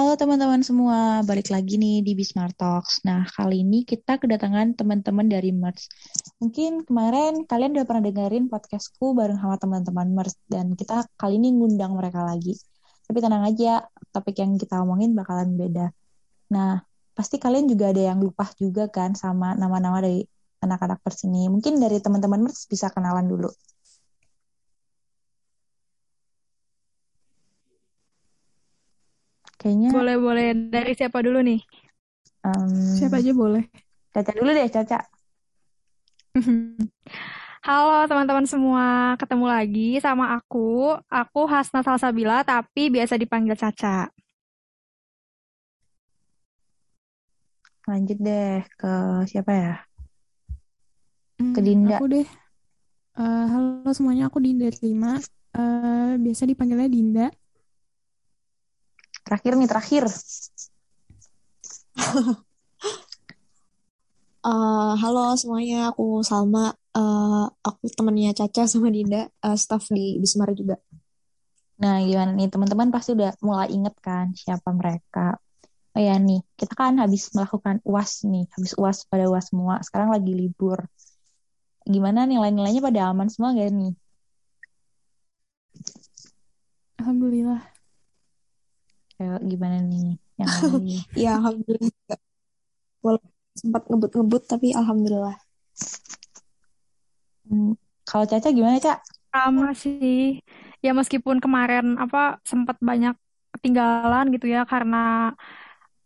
Halo teman-teman semua, balik lagi nih di Bismart Talks. Nah, kali ini kita kedatangan teman-teman dari Merch. Mungkin kemarin kalian udah pernah dengerin podcastku bareng sama teman-teman Merch, dan kita kali ini ngundang mereka lagi. Tapi tenang aja, topik yang kita omongin bakalan beda. Nah, pasti kalian juga ada yang lupa juga kan sama nama-nama dari anak-anak Merch ini. Mungkin dari teman-teman Merch bisa kenalan dulu. Kayaknya Boleh-boleh dari siapa dulu nih? em, Siapa aja boleh. Caca dulu deh, Caca. Halo teman-teman semua, ketemu lagi sama aku. Aku Hasna Salsabila, tapi biasa dipanggil Caca. Lanjut deh ke siapa ya? Hmm, Ke Dinda. Aku deh. Eh, halo semuanya, aku Dinda Lima. Eh, biasa dipanggilnya Dinda. Terakhir nih, terakhir. Eh, halo semuanya, aku Salma. Eh, aku temannya Caca sama Dinda, eh, staff di Bismar juga. Nah, gimana nih? Teman-teman pasti udah mulai inget kan siapa mereka. Oh ya nih, kita kan habis melakukan UAS nih. Habis UAS pada UAS semua. Sekarang lagi libur. Gimana nilai-nilainya pada aman semua gak nih? Alhamdulillah. Kayak gimana nih? Yang lain? Ya, alhamdulillah. Walaupun sempat ngebut-ngebut, tapi alhamdulillah. Hmm, Kalau Caca gimana, Cak? Sama sih. Ya meskipun kemarin apa sempat banyak ketinggalan gitu ya karena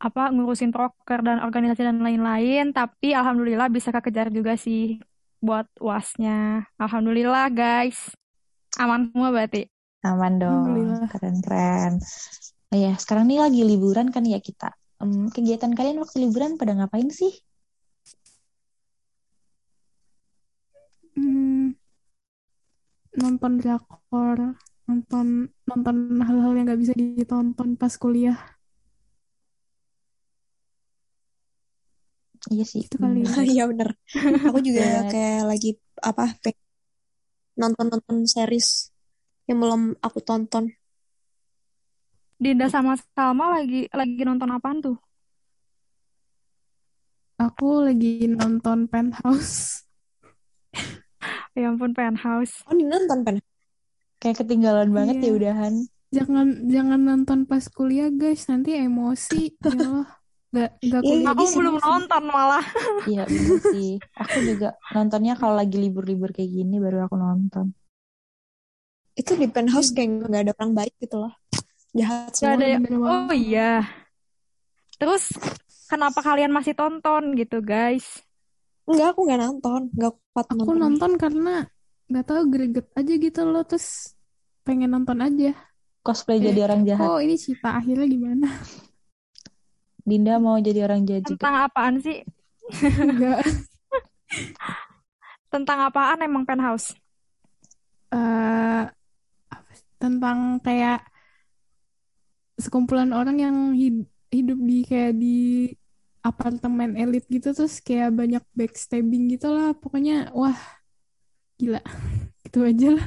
apa ngurusin proker dan organisasi dan lain-lain, tapi alhamdulillah bisa kekejar juga sih buat UASnya. Alhamdulillah guys. Aman semua berarti. Aman dong. Alhamdulillah. Keren-keren. Oh ya, sekarang nih lagi liburan kan ya kita. Em, kegiatan kalian waktu liburan pada ngapain sih? Hmm, nonton drakor, nonton nonton hal-hal yang nggak bisa ditonton pas kuliah. Iya sih, Itu kali. bener. Iya bener. Aku juga Dan kayak lagi apa nonton-nonton series yang belum aku tonton. Dinda sama Salma lagi lagi nonton apaan tuh? Aku lagi nonton Penthouse. Ya ampun Penthouse. Oh, Dinda nonton pen? kayak ketinggalan banget ya Iya. udahan. Jangan jangan nonton pas kuliah guys, nanti emosi. Ya Allah. Nggak nggak Iya, kuliah Aku jadi belum nonton malah. Iya sih. Aku juga nontonnya kalau lagi libur-libur kayak gini baru aku nonton. Itu di penthouse kayak nggak ada orang baik gitu loh. Jahat semua. ada Oh iya. Terus kenapa kalian masih tonton gitu guys? Enggak, aku nggak nonton. Nggak kuat Aku nonton. nonton karena nggak tahu greget aja gitu loh, terus pengen nonton aja. Cosplay Kayak, jadi orang jahat. oh ini Cita akhirnya gimana? Dinda mau jadi orang jahat juga. Tentang apaan sih? Enggak. Tentang apaan emang Penthouse? Eh, sih? tentang kayak sekumpulan orang yang hid- hidup di kayak di apartemen elit gitu terus kayak banyak backstabbing gitu lah pokoknya wah gila gitu aja lah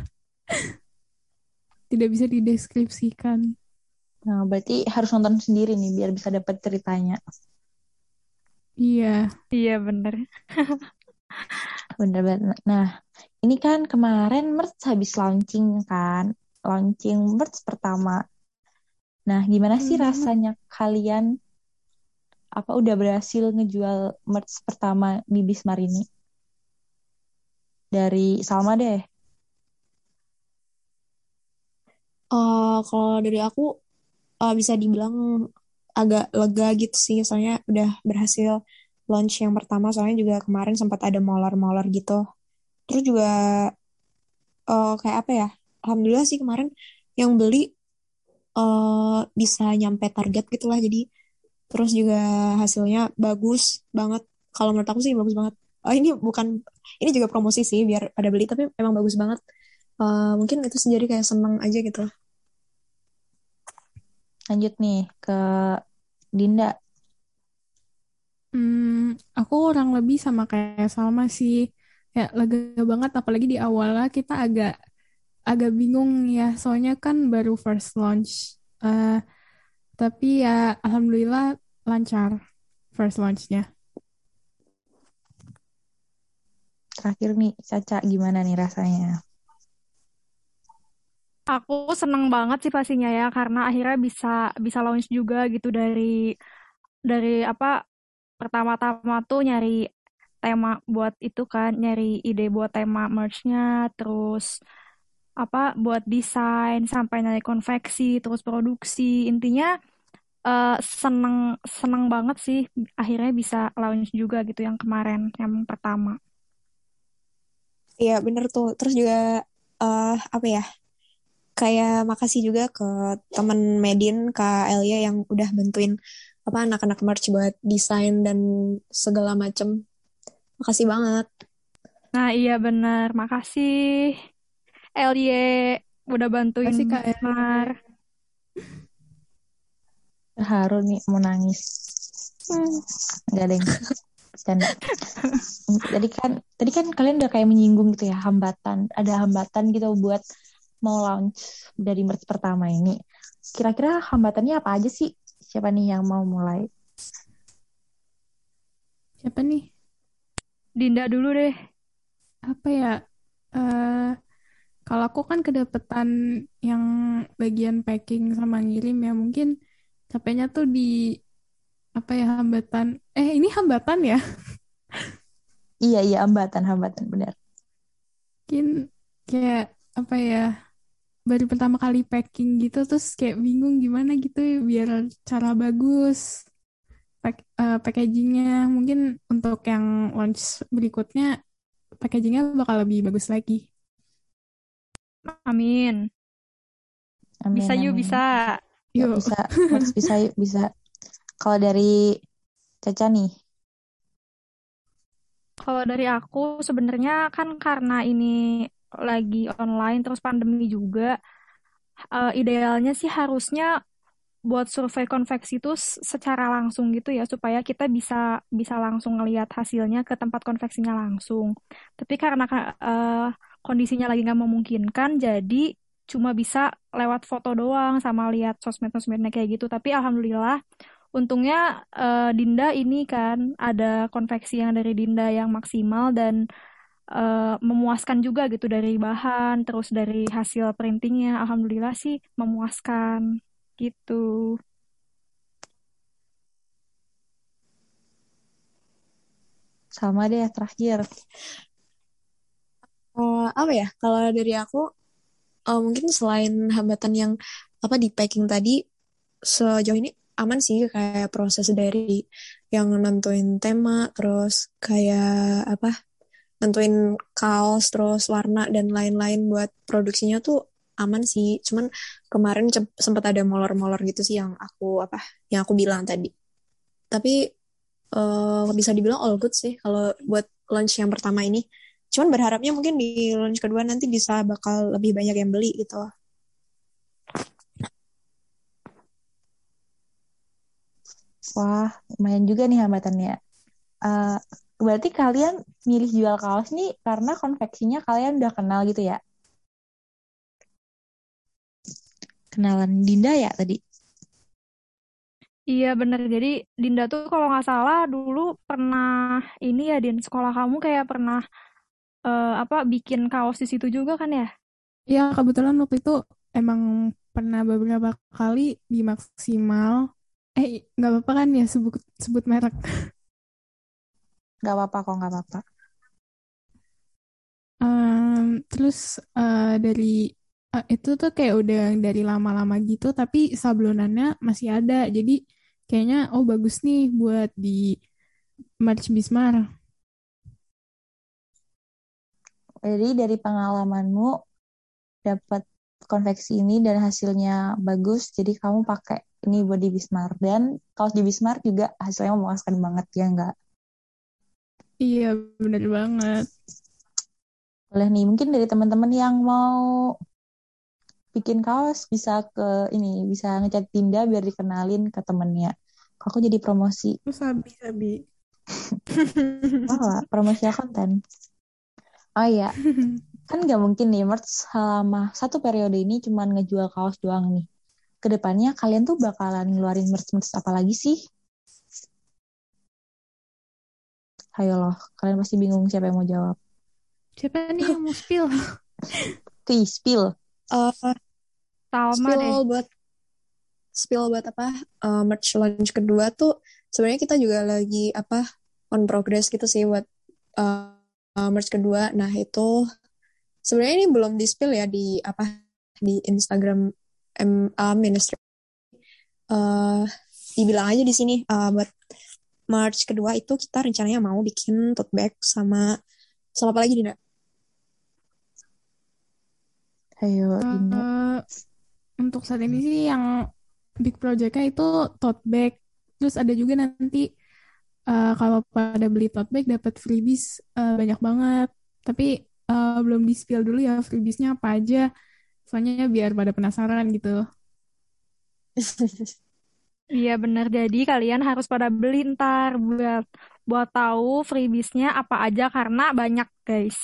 tidak bisa dideskripsikan Nah, berarti harus nonton sendiri nih biar bisa dapat ceritanya. iya Iya bener. Bener banget. Nah, ini kan kemarin merch habis launching kan. Launching merch pertama. Nah, gimana sih Hmm, rasanya kalian apa udah berhasil ngejual merch pertama di Bismar ini? Dari Salma deh. Eh, kalau dari aku eh, bisa dibilang agak lega gitu sih, soalnya udah berhasil launch yang pertama, soalnya juga kemarin sempat ada molor-molor gitu. Terus juga eh, kayak apa ya? Alhamdulillah sih kemarin yang beli eh, bisa nyampe target gitu lah, jadi terus juga hasilnya bagus banget. Kalau menurut aku sih bagus banget. Oh ini bukan, ini juga promosi sih biar pada beli, tapi emang bagus banget. Eh, mungkin itu sendiri kayak seneng aja gitu. Lanjut nih ke Dinda. Hmm, aku kurang lebih sama kayak Salma sih kayak lega banget apalagi di awalnya kita agak agak bingung ya soalnya kan baru first launch Eh, Tapi ya alhamdulillah lancar first launch-nya. Terakhir nih, Caca gimana nih rasanya? Aku seneng banget sih pastinya ya karena akhirnya bisa bisa launch juga gitu dari dari apa pertama-tama tuh nyari tema buat itu kan nyari ide buat tema merch-nya terus apa buat desain sampai nyari konveksi terus produksi intinya uh, seneng seneng banget sih akhirnya bisa launch juga gitu yang kemarin yang pertama. Iya bener tuh terus juga uh, apa ya kayak makasih juga ke teman Medin Kak Elia yang udah bantuin apa anak-anak merch buat desain dan segala macem. Makasih banget. Nah iya bener, makasih Elia udah bantuin Makasih Kak Mar. Haru nih mau nangis. Hmm, Gak ada yang tadi kan tadi kan kalian udah kayak menyinggung gitu ya hambatan, ada hambatan gitu buat mau launch dari merch pertama ini. Kira-kira hambatannya apa aja sih? Siapa nih yang mau mulai? Siapa nih? Dinda dulu deh. Apa ya? Uh, kalau aku kan kedapetan yang bagian packing sama ngirim ya mungkin capeknya tuh di apa ya hambatan. Eh ini hambatan ya? iya iya hambatan hambatan benar. Mungkin kayak apa ya baru pertama kali packing gitu terus kayak bingung gimana gitu ya biar cara bagus pack, uh, packagingnya mungkin untuk yang launch berikutnya packagingnya bakal lebih bagus lagi amin, amin bisa amin. yuk bisa. Yuk. Bisa harus bisa yuk bisa. Kalau dari Caca nih. Kalau dari aku sebenarnya kan karena ini lagi online terus pandemi juga uh, idealnya sih harusnya buat survei konveksi itu secara langsung gitu ya supaya kita bisa bisa langsung ngelihat hasilnya ke tempat konveksinya langsung. Tapi karena uh, kondisinya lagi nggak memungkinkan, jadi cuma bisa lewat foto doang sama lihat sosmed-sosmednya kayak gitu. Tapi alhamdulillah, untungnya uh, Dinda ini kan ada konveksi yang dari Dinda yang maksimal dan uh, memuaskan juga gitu dari bahan terus dari hasil printingnya. Alhamdulillah sih memuaskan gitu. Sama deh terakhir uh, apa ya kalau dari aku uh, mungkin selain hambatan yang apa di packing tadi sejauh ini aman sih kayak proses dari yang nentuin tema terus kayak apa nentuin kaos terus warna dan lain-lain buat produksinya tuh aman sih. Cuman kemarin sempat ada molor-molor gitu sih yang aku apa yang aku bilang tadi. Tapi uh, bisa dibilang all good sih kalau buat launch yang pertama ini. Cuman berharapnya mungkin di launch kedua nanti bisa bakal lebih banyak yang beli gitu. Wah, lumayan juga nih hambatannya. Uh, berarti kalian milih jual kaos nih karena konveksinya kalian udah kenal gitu ya? Kenalan Dinda ya tadi? Iya bener, jadi Dinda tuh kalau nggak salah dulu pernah ini ya di sekolah kamu kayak pernah uh, apa bikin kaos di situ juga kan ya? Iya kebetulan waktu itu emang pernah beberapa kali di maksimal. Eh nggak apa-apa kan ya sebut sebut merek. Gak apa-apa kok, gak apa-apa. Um, terus uh, dari uh, itu tuh kayak udah dari lama-lama gitu, tapi sablonannya masih ada. Jadi kayaknya oh bagus nih buat di March Bismar. Jadi dari pengalamanmu dapat konveksi ini dan hasilnya bagus, jadi kamu pakai ini buat di Bismar dan kaos di Bismar juga hasilnya memuaskan banget ya enggak? Iya, bener banget. Boleh nih, mungkin dari teman-teman yang mau bikin kaos bisa ke ini, bisa ngechat Tinda biar dikenalin ke temennya. Kok aku jadi promosi. Sabi, sabi. oh, promosi konten. Oh iya, kan nggak mungkin nih merch selama satu periode ini cuma ngejual kaos doang nih. ke depannya kalian tuh bakalan ngeluarin merch-merch apa lagi sih? Ayo loh, kalian pasti bingung siapa yang mau jawab. Siapa nih yang mau spill? Oke, spill. Uh, Salma spill deh. buat spill buat apa? Uh, merch launch kedua tuh sebenarnya kita juga lagi apa on progress gitu sih buat uh, uh, merch kedua. Nah itu sebenarnya ini belum di spill ya di apa di Instagram MA Ministry. Uh, dibilang aja di sini uh, buat March kedua itu kita rencananya mau bikin tote bag sama sama apa lagi Dina? Ayo, Dinda. Eh, untuk saat ini sih yang big projectnya itu tote bag. Terus ada juga nanti eh, kalau pada beli tote bag dapat freebies eh, banyak banget. Tapi eh, belum di spill dulu ya freebiesnya apa aja. Soalnya biar pada penasaran gitu. Iya benar. Jadi kalian harus pada beli ntar buat buat tahu freebiesnya apa aja karena banyak guys.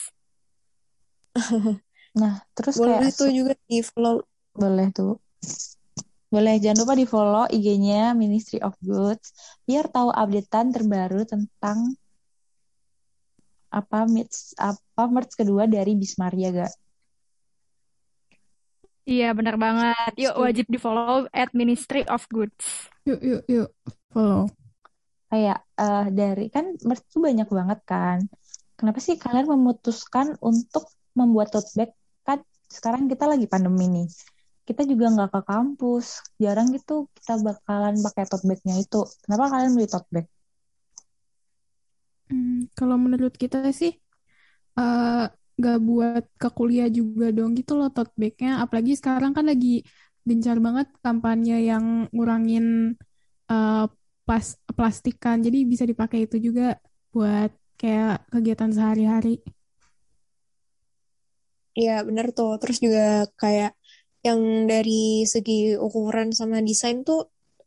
Nah, terus Boleh kayak tuh juga di follow boleh tuh. Boleh, jangan lupa di follow IG-nya Ministry of Goods biar tahu updatean terbaru tentang apa merch apa merch kedua dari Bismaria gak? Iya benar banget. Yuk wajib di follow at Ministry of Goods. Yuk, yuk, yuk. Follow. Kayak eh, dari kan merch tuh banyak banget kan. Kenapa sih kalian memutuskan untuk membuat tote bag? Kan sekarang kita lagi pandemi nih. Kita juga nggak ke kampus. Jarang gitu kita bakalan pakai tote bagnya itu. Kenapa kalian beli tote bag? Hmm, kalau menurut kita sih eh gak buat ke kuliah juga dong gitu loh tote bag-nya. Apalagi sekarang kan lagi gencar banget kampanye yang ngurangin eh, pas plastikan. Jadi bisa dipakai itu juga buat kayak kegiatan sehari-hari. Iya bener tuh. Terus juga kayak yang dari segi ukuran sama desain tuh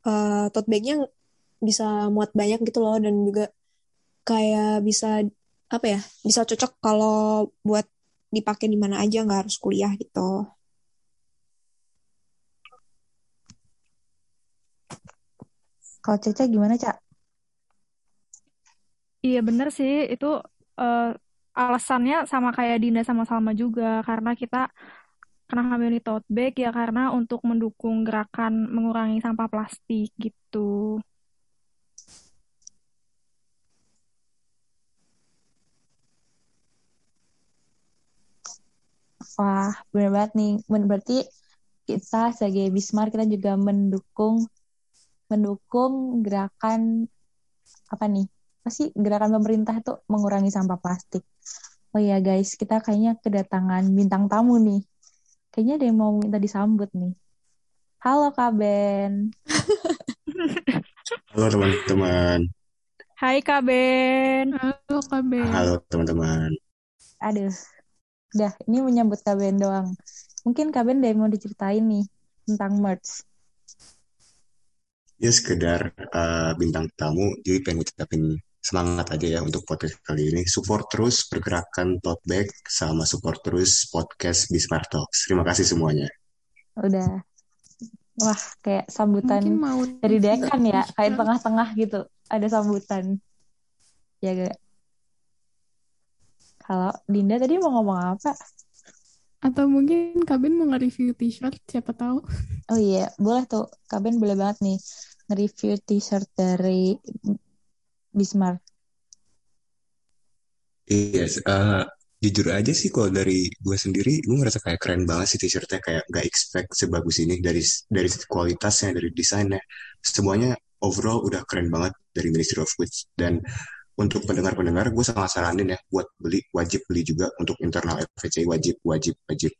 eh, tote bagnya bisa muat banyak gitu loh dan juga kayak bisa apa ya bisa cocok kalau buat dipakai di mana aja nggak harus kuliah gitu. Kalau Caca gimana, Cak? Iya benar sih itu eh, alasannya sama kayak Dinda sama Salma juga karena kita kenapa milih tote bag ya karena untuk mendukung gerakan mengurangi sampah plastik gitu. Wah, benar banget nih. Berarti kita sebagai Bismar kita juga mendukung mendukung gerakan apa nih? Apa sih gerakan pemerintah itu mengurangi sampah plastik. Oh iya guys, kita kayaknya kedatangan bintang tamu nih. Kayaknya ada yang mau minta disambut nih. Halo Kak Ben. Halo teman-teman. Hai Kak Ben. Halo Kak Ben. Halo teman-teman. Aduh, udah ini menyambut Kak Ben doang. Mungkin Kak Ben ada yang mau diceritain nih tentang merch. Ya sekedar uh, bintang tamu, jadi pengen ngucapin semangat aja ya untuk podcast kali ini. Support terus pergerakan tote bag sama support terus podcast Bismart Talks. Terima kasih semuanya. Udah. Wah, kayak sambutan Mungkin mau dari dekan ya, kayak tengah-tengah gitu. Ada sambutan. Ya gak? Kalau Dinda tadi mau ngomong apa? Atau mungkin Kak Ben mau nge-review t-shirt, siapa tahu. Oh iya, boleh tuh. Kak Ben boleh banget nih nge-review t-shirt dari Bismarck. Iya, uh, jujur aja sih kalau dari gue sendiri, gue ngerasa kayak keren banget sih t-shirtnya kayak gak expect sebagus ini dari dari kualitasnya, dari desainnya, semuanya overall udah keren banget dari Ministry of Goods. Dan untuk pendengar-pendengar gue sangat saranin ya buat beli wajib beli juga untuk internal FVCI wajib wajib wajib.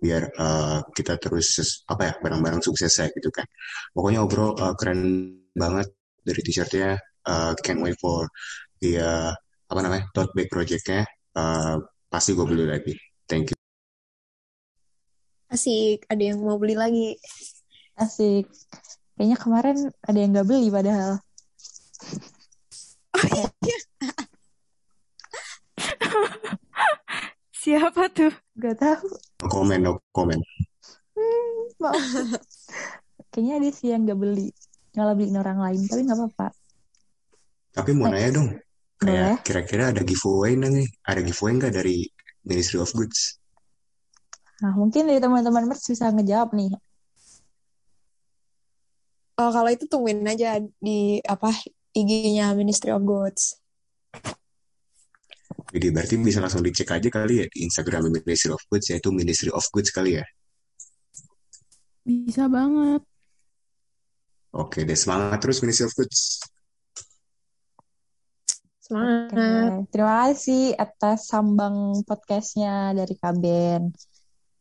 Biar uh, kita terus apa ya barang-barang sukses ya gitu kan. Pokoknya overall uh, keren banget dari t-shirtnya uh, can't wait for the uh, apa namanya tote bag projectnya uh, pasti gue beli lagi thank you Asik, ada yang mau beli lagi. Asik. Kayaknya kemarin ada yang gak beli padahal. Siapa tuh? Gak tahu. no comment no comment Maaf. Kayaknya ada sih yang gak beli. Ngalah beliin orang lain, tapi nggak apa-apa. Tapi mau nanya dong, kayak kira-kira ada giveaway nggak nih? Ada giveaway nggak dari Ministry of Goods? Nah, mungkin dari teman-teman merch bisa ngejawab nih. Oh, kalau itu tungguin aja di apa IG-nya Ministry of Goods. Jadi berarti bisa langsung dicek aja kali ya di Instagram Ministry of Goods, yaitu Ministry of Goods kali ya. Bisa banget. Oke deh, semangat terus Ministry of Goods. Semangat. terima kasih atas sambang podcastnya dari Kaben.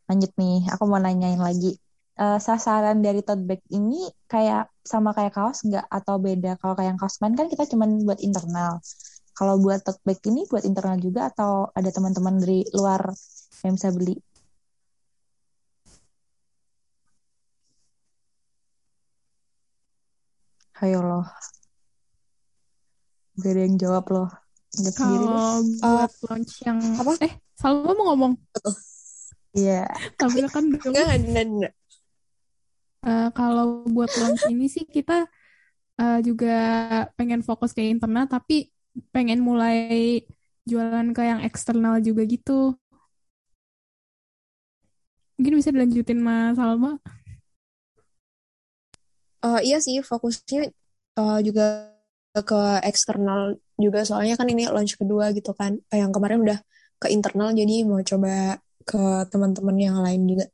Lanjut nih, aku mau nanyain lagi. Eh, sasaran dari tote bag ini kayak sama kayak kaos nggak atau beda? Kalau kayak yang kaos main kan kita cuma buat internal. Kalau buat tote bag ini buat internal juga atau ada teman-teman dari luar yang bisa beli? Ayo loh, gak ada yang jawab loh. Jawab sendiri. Kalau buat launch yang apa? eh Salma mau ngomong Iya. tapi kan dong. Enggak, enggak, enggak, enggak. Eh, kalau buat launch ini sih kita eh, juga pengen fokus ke internal tapi pengen mulai jualan ke yang eksternal juga gitu. Mungkin bisa dilanjutin Mas Salma. Eh, iya sih, fokusnya eh, juga ke eksternal juga. Soalnya kan ini launch kedua gitu kan. Eh, Yang kemarin udah ke internal, jadi mau coba ke teman-teman yang lain juga.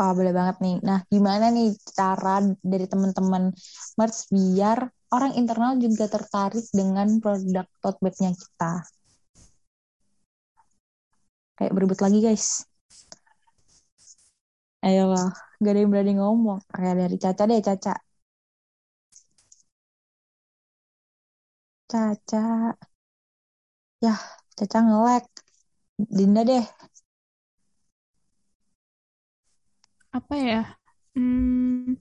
Oh, boleh banget nih. Nah, gimana nih cara dari teman-teman merch biar orang internal juga tertarik dengan produk tote bag-nya kita? Kayak berebut lagi, guys. Ayolah, gak ada yang berani ngomong. Kayak dari Caca deh, Caca. Caca. Yah, Caca nge-lag. Dinda deh. Apa ya? Hmm,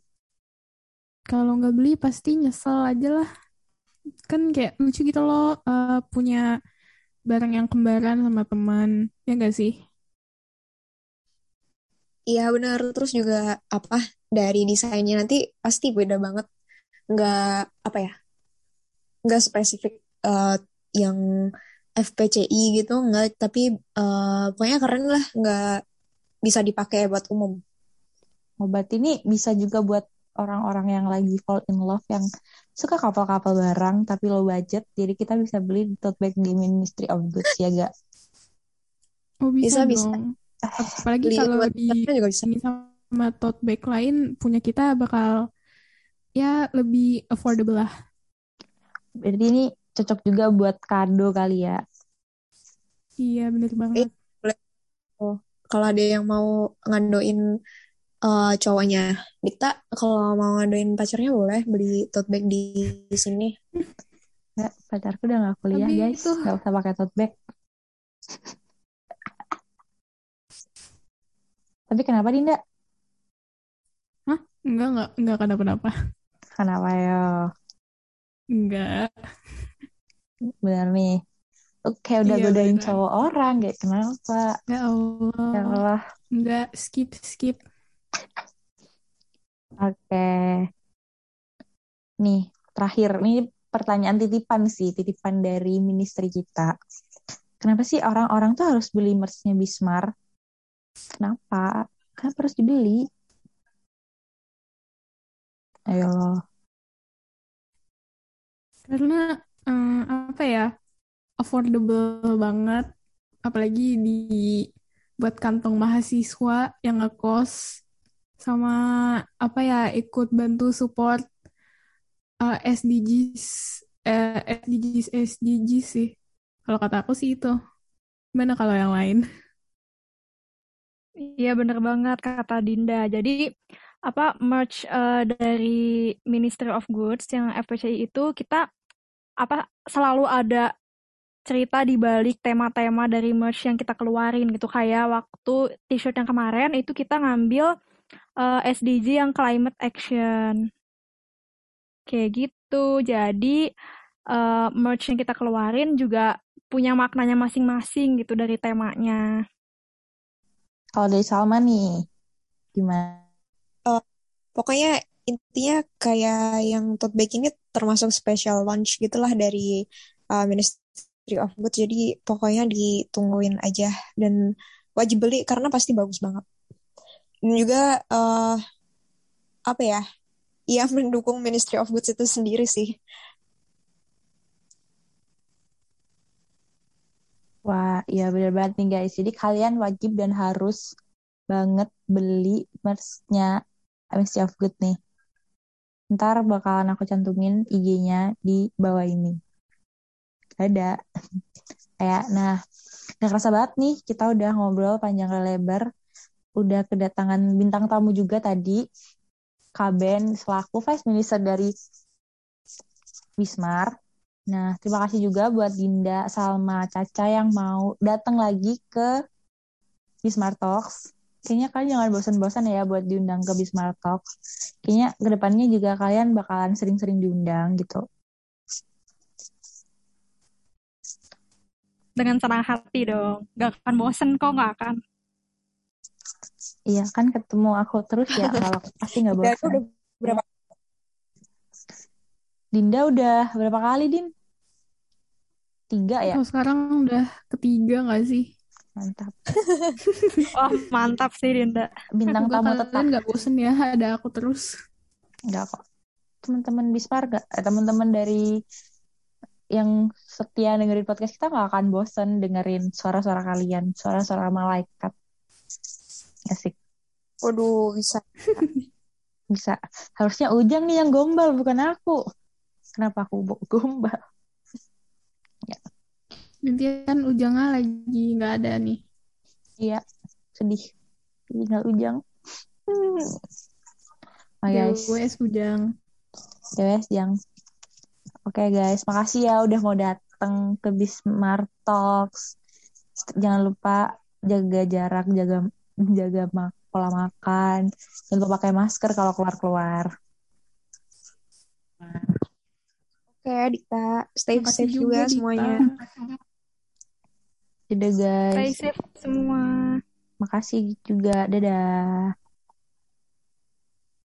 kalau nggak beli pasti nyesel aja lah. Kan kayak lucu gitu loh eh, punya barang yang kembaran sama teman. Ya nggak sih? Iya benar. Terus juga apa dari desainnya nanti pasti beda banget. Nggak apa ya? Nggak spesifik eh, yang FPCI gitu, nggak. Tapi eh, pokoknya keren lah. Nggak bisa dipakai buat umum. Obat ini bisa juga buat orang-orang yang lagi fall in love yang suka kapal-kapal barang tapi low budget. Jadi kita bisa beli tote bag di Ministry of Goods ya gak? Oh bisa Bisa, bisa. Apalagi kalau di juga bisa. ini sama tote bag lain punya kita bakal ya lebih affordable lah. Berarti ini cocok juga buat kado kali ya. Iya bener banget. Oh, kalau ada yang mau ngadoin eh, cowoknya Dikta, kalau mau ngadoin pacarnya boleh beli tote bag di, di sini. Ya, pacarku udah gak kuliah Tapi guys. itu- Gak usah pakai tote bag. Tapi kenapa Dinda? Enggak enggak enggak kenapa-napa. Kenapa ya? Enggak. Bener nih. Lu kayak udah Iya, godain beneran. cowok orang, kayak kenapa? Ya Allah. Ya Allah. Enggak skip skip. Oke. Nih, terakhir. Ini pertanyaan titipan sih. Titipan dari ministry kita. Kenapa sih orang-orang tuh harus beli merch-nya Bismar? Kenapa? Kenapa harus dibeli? Ayo loh. Karena eh, apa ya? Affordable banget. Apalagi di buat kantong mahasiswa yang ngekos sama apa ya ikut bantu support eh, SDGs eh, SDGs SDGs sih. Kalau kata aku sih itu. Gimana kalau yang lain? Iya bener banget kata Dinda. Jadi apa merch eh, dari Ministry of Goods yang FPCI itu kita apa selalu ada cerita di balik tema-tema dari merch yang kita keluarin gitu kayak waktu t-shirt yang kemarin itu kita ngambil eh, SDG yang climate action kayak gitu. Jadi eh, merch yang kita keluarin juga punya maknanya masing-masing gitu dari temanya. Kalau dari Salma nih, gimana? Uh, pokoknya intinya kayak yang tote bag ini termasuk special launch gitulah dari uh, Ministry of Good. Jadi pokoknya ditungguin aja dan wajib beli karena pasti bagus banget. Dan juga uh, apa ya? Ia mendukung Ministry of Goods itu sendiri sih. Wah, iya bener banget nih guys. Jadi kalian wajib dan harus banget beli merch-nya Ministry of Good nih. Ntar bakalan aku cantumin IG-nya di bawah ini. Ada. Kayak, nah, gak kerasa banget nih, kita udah ngobrol panjang lebar. Udah kedatangan bintang tamu juga tadi. Kaben selaku Vice Minister dari Wismar. Nah, terima kasih juga buat Dinda, Salma, Caca yang mau datang lagi ke Wismar Talks kayaknya kalian jangan bosan-bosan ya buat diundang ke Bismarck Talk. Kayaknya ke depannya juga kalian bakalan sering-sering diundang gitu. Dengan senang hati dong. Gak akan bosan kok, gak akan. Iya kan ketemu aku terus ya kalau pasti nggak bosan. Udah berapa? Dinda udah berapa kali Din? Tiga ya? Oh, sekarang udah ketiga gak sih? Mantap. oh, mantap sih Dinda. Bintang tamu tetap. Kalian gak bosen ya ada aku terus? Enggak kok. Teman-teman Bispar gak? Eh, teman-teman dari yang setia dengerin podcast kita gak akan bosen dengerin suara-suara kalian. Suara-suara malaikat. Asik. Waduh, bisa. bisa. Harusnya Ujang nih yang gombal, bukan aku. Kenapa aku gombal? Nanti kan Ujangnya lagi nggak ada nih. Iya, sedih. Tinggal Ujang. Hmm. Oh, guys. GWS Ujang. GWS Ujang. Oke okay, guys, makasih ya udah mau datang ke Bismart Talks. Jangan lupa jaga jarak, jaga jaga mak pola makan. Jangan lupa pakai masker kalau keluar-keluar. Oke, okay, Dita. Stay safe juga, juga semuanya. Dadah guys. Stay safe semua. Makasih juga. Dadah.